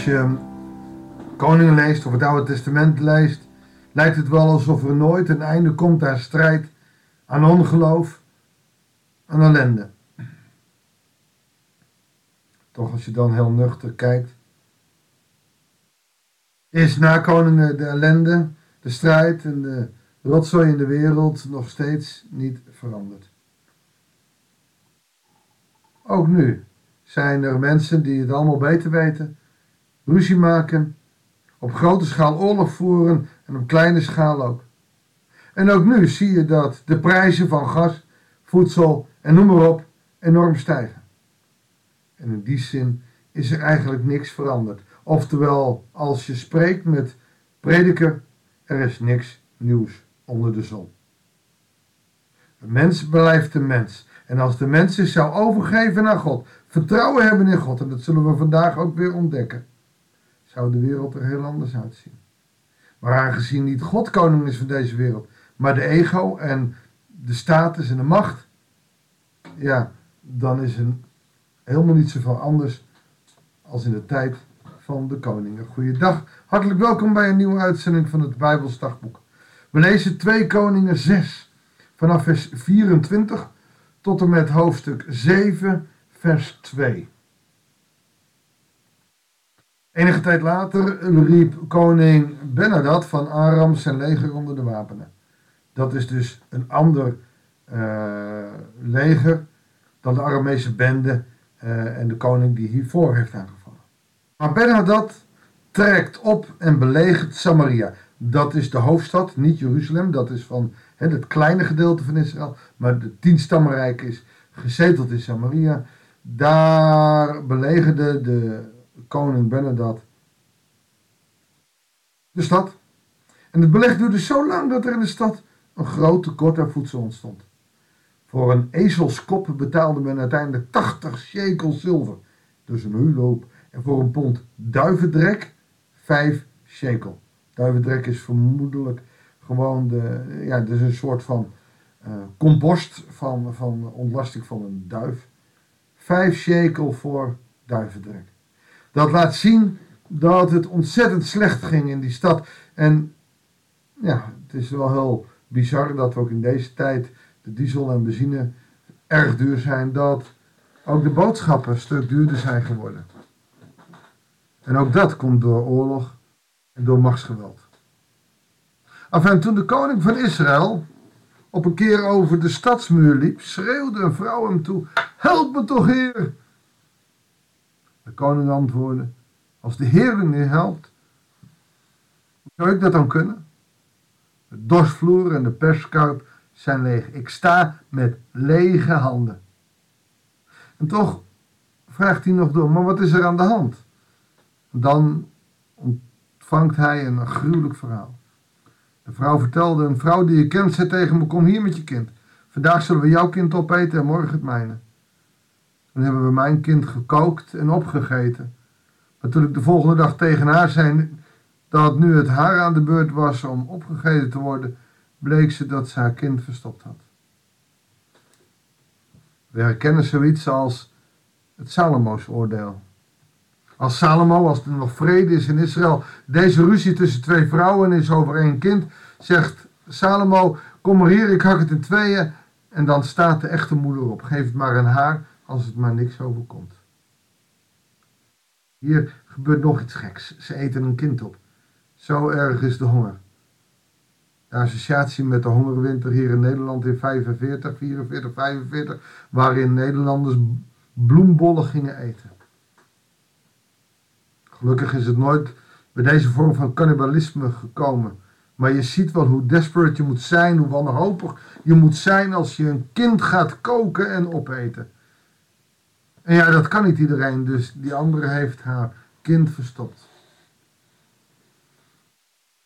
als je Koningen leest of het Oude Testament leest, lijkt het wel alsof er nooit een einde komt aan strijd, aan ongeloof, aan ellende. Toch als je dan heel nuchter kijkt, is na koningen de ellende, de strijd en de rotzooi in de wereld nog steeds niet veranderd. Ook nu zijn er mensen die het allemaal beter weten, ruzie maken, op grote schaal oorlog voeren en op kleine schaal ook. En ook nu zie je dat de prijzen van gas, voedsel en noem maar op enorm stijgen. En in die zin is er eigenlijk niks veranderd. Oftewel, als je spreekt met prediker, er is niks nieuws onder de zon. Een mens blijft een mens. En als de mens zich zou overgeven aan God, vertrouwen hebben in God, en dat zullen we vandaag ook weer ontdekken, zou de wereld er heel anders uitzien. Maar aangezien niet God koning is van deze wereld, maar de ego en de status en de macht, ja, dan is het helemaal niet zoveel anders als in de tijd van de koningen. Goeiedag, hartelijk welkom bij een nieuwe uitzending van het Bijbelsdagboek. We lezen 2 Koningen 6, vanaf vers 24 tot en met hoofdstuk 7, vers 2. Enige tijd later riep koning Benadad van Aram zijn leger onder de wapenen. Dat is dus een ander uh, leger dan de Aramese bende uh, en de koning die hiervoor heeft aangevallen. Maar Benadad trekt op en belegert Samaria. Dat is de hoofdstad, niet Jeruzalem. Dat is van he, het kleine gedeelte van Israël. Maar de tienstammenrijk is gezeteld in Samaria. Daar belegerde de koning Benadad de stad. En het beleg duurde zo lang dat er in de stad een groot tekort aan voedsel ontstond. Voor een ezelskop betaalde men uiteindelijk 80 shekel zilver, dus een huurloop. En voor een pond duivendrek 5 shekel. Duivendrek is vermoedelijk gewoon de, ja, dus een soort van uh, compost van, van ontlasting van een duif. 5 shekel voor duivendrek. Dat laat zien dat het ontzettend slecht ging in die stad. En ja, het is wel heel bizar dat ook in deze tijd de diesel en benzine erg duur zijn, dat ook de boodschappen een stuk duurder zijn geworden. En ook dat komt door oorlog en door machtsgeweld. Enfin, toen de koning van Israël op een keer over de stadsmuur liep, schreeuwde een vrouw hem toe: Help me toch, heer! De koning antwoordde: Als de Heer niet helpt, hoe zou ik dat dan kunnen? De dorsvloer en de perskuip zijn leeg. Ik sta met lege handen. En toch vraagt hij nog door: Maar wat is er aan de hand? Dan ontvangt hij een gruwelijk verhaal. De vrouw vertelde: Een vrouw die je kent, zei tegen me: Kom hier met je kind. Vandaag zullen we jouw kind opeten en morgen het mijne. Toen hebben we mijn kind gekookt en opgegeten. Maar toen ik de volgende dag tegen haar zei dat nu het haar aan de beurt was om opgegeten te worden, bleek ze dat ze haar kind verstopt had. We herkennen zoiets als het Salomo's oordeel. Als Salomo, als er nog vrede is in Israël, deze ruzie tussen twee vrouwen is over één kind, zegt Salomo, kom maar hier, ik hak het in tweeën. En dan staat de echte moeder op, geef het maar aan haar, als het maar niks overkomt. Hier gebeurt nog iets geks. Ze eten een kind op. Zo erg is de honger. De associatie met de hongerwinter hier in Nederland in 45, 44, 45, waarin Nederlanders bloembollen gingen eten. Gelukkig is het nooit bij deze vorm van cannibalisme gekomen. Maar je ziet wel hoe desperate je moet zijn, hoe wanhopig je moet zijn als je een kind gaat koken en opeten. En ja, dat kan niet iedereen, dus die andere heeft haar kind verstopt.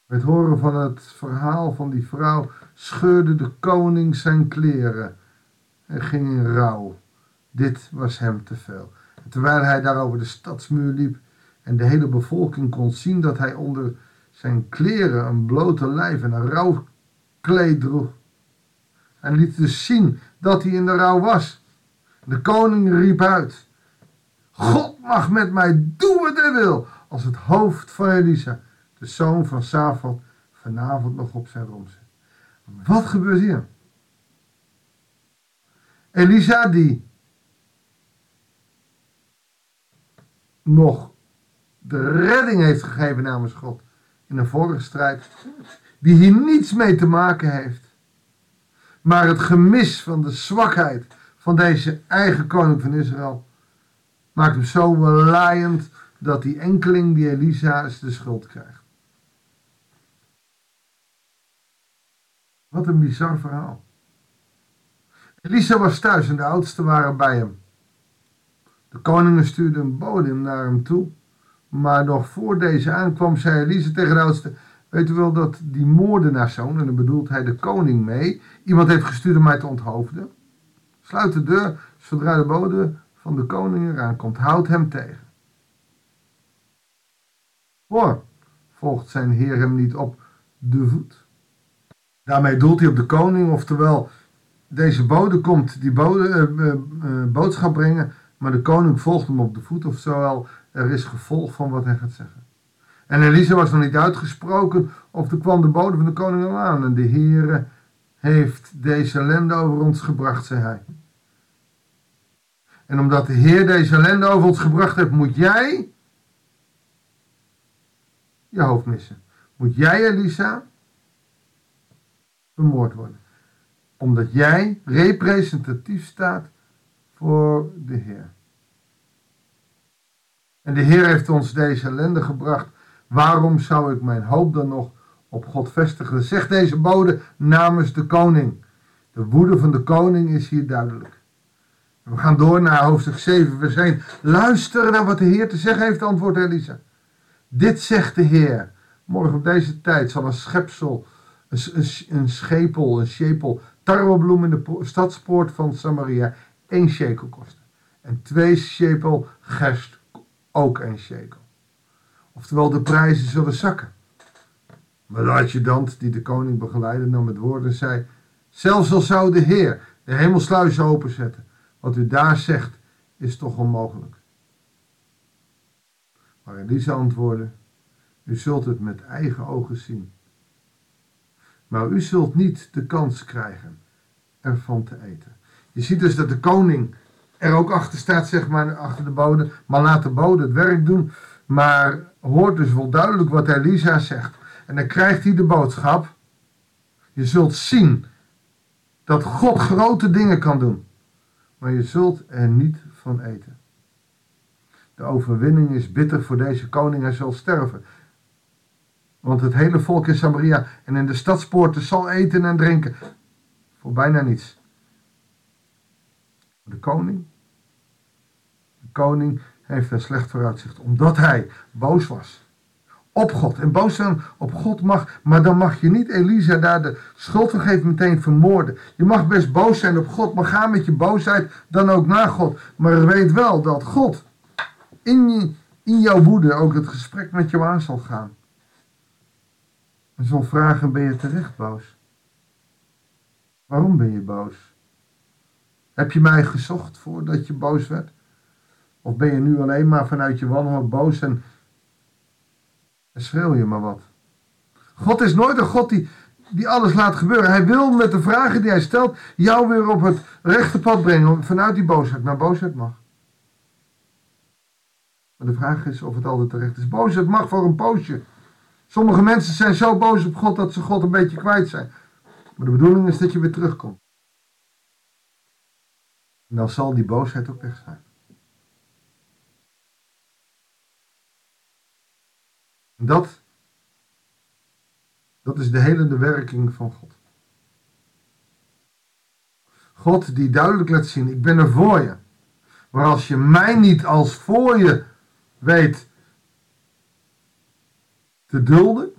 Met horen van het verhaal van die vrouw scheurde de koning zijn kleren en ging in rouw. Dit was hem te veel. En terwijl hij daar over de stadsmuur liep en de hele bevolking kon zien dat hij onder zijn kleren een blote lijf en een rouwkleed droeg. Hij liet dus zien dat hij in de rouw was. De koning riep uit: God mag met mij doen wat hij wil, als het hoofd van Elisa, de zoon van Safat, vanavond nog op zijn rom zit. Wat gebeurt hier? Elisa die nog de redding heeft gegeven namens God in een vorige strijd, die hier niets mee te maken heeft, maar het gemis van de zwakheid van deze eigen koning van Israël maakt hem zo laaiend dat die enkeling, die Elisa, de schuld krijgt. Wat een bizar verhaal. Elisa was thuis en de oudsten waren bij hem. De koningen stuurden een bodem naar hem toe. Maar nog voor deze aankwam, zei Elisa tegen de oudste: Weet u wel dat die moordenaarszoon, en dan bedoelt hij de koning mee, iemand heeft gestuurd om mij te onthoofden? Sluit de deur zodra de bode van de koning eraan komt. Houd hem tegen. Hoor, volgt zijn heer hem niet op de voet. Daarmee doelt hij op de koning, oftewel deze bode komt die bode, uh, uh, boodschap brengen, maar de koning volgt hem op de voet, oftewel er is gevolg van wat hij gaat zeggen. En Elisa was nog niet uitgesproken, of er kwam de bode van de koning al aan. En de Heere heeft deze ellende over ons gebracht, zei hij. En omdat de Heer deze ellende over ons gebracht heeft, moet jij je hoofd missen. Moet jij, Elisa, vermoord worden. Omdat jij representatief staat voor de Heer. En de Heer heeft ons deze ellende gebracht. Waarom zou ik mijn hoop dan nog op God vestigen? Zegt deze bode namens de koning. De woede van de koning is hier duidelijk. We gaan door naar hoofdstuk 7, vers 1. Luister naar wat de Heer te zeggen heeft, antwoordt Elisa. Dit zegt de Heer. Morgen op deze tijd zal een schepsel, een, een, een schepel, een schepel, tarwebloem in de stadspoort van Samaria één shekel kosten. En twee shekel gerst ook één shekel. Oftewel, de prijzen zullen zakken. Maar de adjudant die de koning begeleidde nam het woord en zei, zelfs al zou de Heer de hemelsluizen openzetten, wat u daar zegt, is toch onmogelijk. Maar Elisa antwoordde, u zult het met eigen ogen zien. Maar u zult niet de kans krijgen ervan te eten. Je ziet dus dat de koning er ook achter staat, zeg maar, achter de bode. Maar laat de bode het werk doen. Maar hoort dus wel duidelijk wat Elisa zegt. En dan krijgt hij de boodschap. Je zult zien dat God grote dingen kan doen. Maar je zult er niet van eten. De overwinning is bitter voor deze koning. Hij zal sterven. Want het hele volk in Samaria en in de stadspoorten zal eten en drinken. Voor bijna niets. De koning. De koning heeft een slecht vooruitzicht. Omdat hij boos was. Op God. En boos zijn op God mag. Maar dan mag je niet Elisa daar de schuld van meteen vermoorden. Je mag best boos zijn op God. Maar ga met je boosheid dan ook naar God. Maar weet wel dat God in, in jouw woede ook het gesprek met jou aan zal gaan. En zal vragen, ben je terecht boos? Waarom ben je boos? Heb je mij gezocht voordat je boos werd? Of ben je nu alleen maar vanuit je wanhoop boos en, en schreeuw je maar wat? God is nooit een God die, die alles laat gebeuren. Hij wil met de vragen die hij stelt jou weer op het rechte pad brengen vanuit die boosheid. Maar boosheid mag. Maar de vraag is of het altijd terecht is. Boosheid mag voor een poosje. Sommige mensen zijn zo boos op God dat ze God een beetje kwijt zijn. Maar de bedoeling is dat je weer terugkomt. En dan zal die boosheid ook weg zijn. Dat, dat is de helende werking van God. God die duidelijk laat zien, ik ben er voor je. Maar als je mij niet als voor je weet te dulden,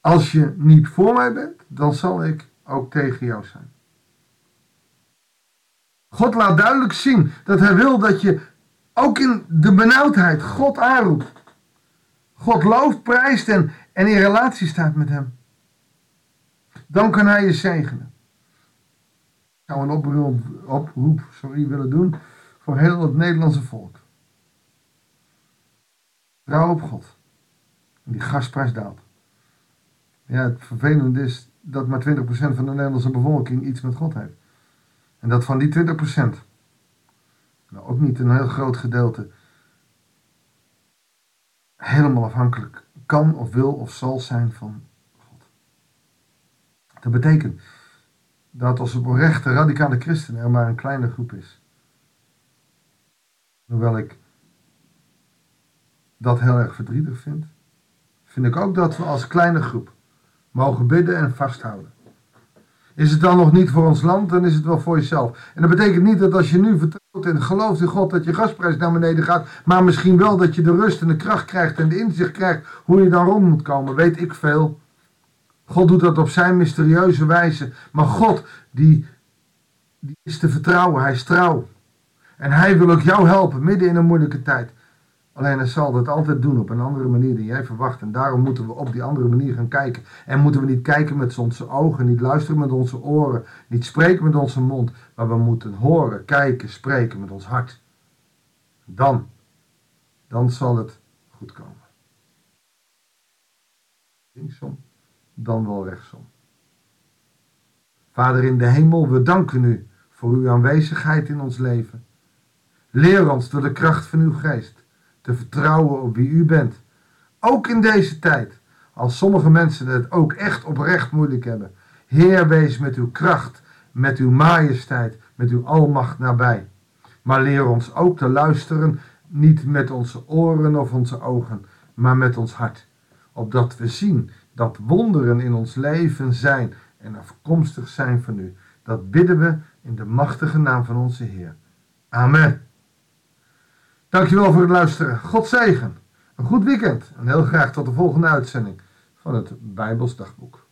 als je niet voor mij bent, dan zal ik ook tegen jou zijn. God laat duidelijk zien dat hij wil dat je ook in de benauwdheid God aanroept. God looft, prijst en, in relatie staat met hem. Dan kan hij je zegenen. Ik zou een oproep, oproep sorry, willen doen voor heel het Nederlandse volk. Trouw op God. En die gasprijs daalt. Ja, het vervelende is dat maar 20% van de Nederlandse bevolking iets met God heeft. En dat van die 20%, nou ook niet een heel groot gedeelte, helemaal afhankelijk kan of wil of zal zijn van God. Dat betekent dat als oprechte radicale christenen er maar een kleine groep is. Hoewel ik dat heel erg verdrietig vind, vind ik ook dat we als kleine groep mogen bidden en vasthouden. Is het dan nog niet voor ons land, dan is het wel voor jezelf. En dat betekent niet dat als je nu vertrouwt en gelooft in God dat je gasprijs naar beneden gaat, maar misschien wel dat je de rust en de kracht krijgt en de inzicht krijgt hoe je dan rond moet komen, weet ik veel. God doet dat op zijn mysterieuze wijze, maar God die, die is te vertrouwen, hij is trouw. En hij wil ook jou helpen midden in een moeilijke tijd. Alleen hij zal dat altijd doen op een andere manier dan jij verwacht. En daarom moeten we op die andere manier gaan kijken. En moeten we niet kijken met onze ogen, niet luisteren met onze oren, niet spreken met onze mond. Maar we moeten horen, kijken, spreken met ons hart. Dan, dan zal het goed komen. Linksom, dan wel rechtsom. Vader in de hemel, we danken u voor uw aanwezigheid in ons leven. Leer ons door de kracht van uw geest te vertrouwen op wie u bent. Ook in deze tijd, als sommige mensen het ook echt oprecht moeilijk hebben. Heer, wees met uw kracht, met uw majesteit, met uw almacht nabij. Maar leer ons ook te luisteren, niet met onze oren of onze ogen, maar met ons hart. Opdat we zien dat wonderen in ons leven zijn en afkomstig zijn van u. Dat bidden we in de machtige naam van onze Heer. Amen. Dankjewel voor het luisteren. God zegen. Een goed weekend en heel graag tot de volgende uitzending van het Bijbels Dagboek.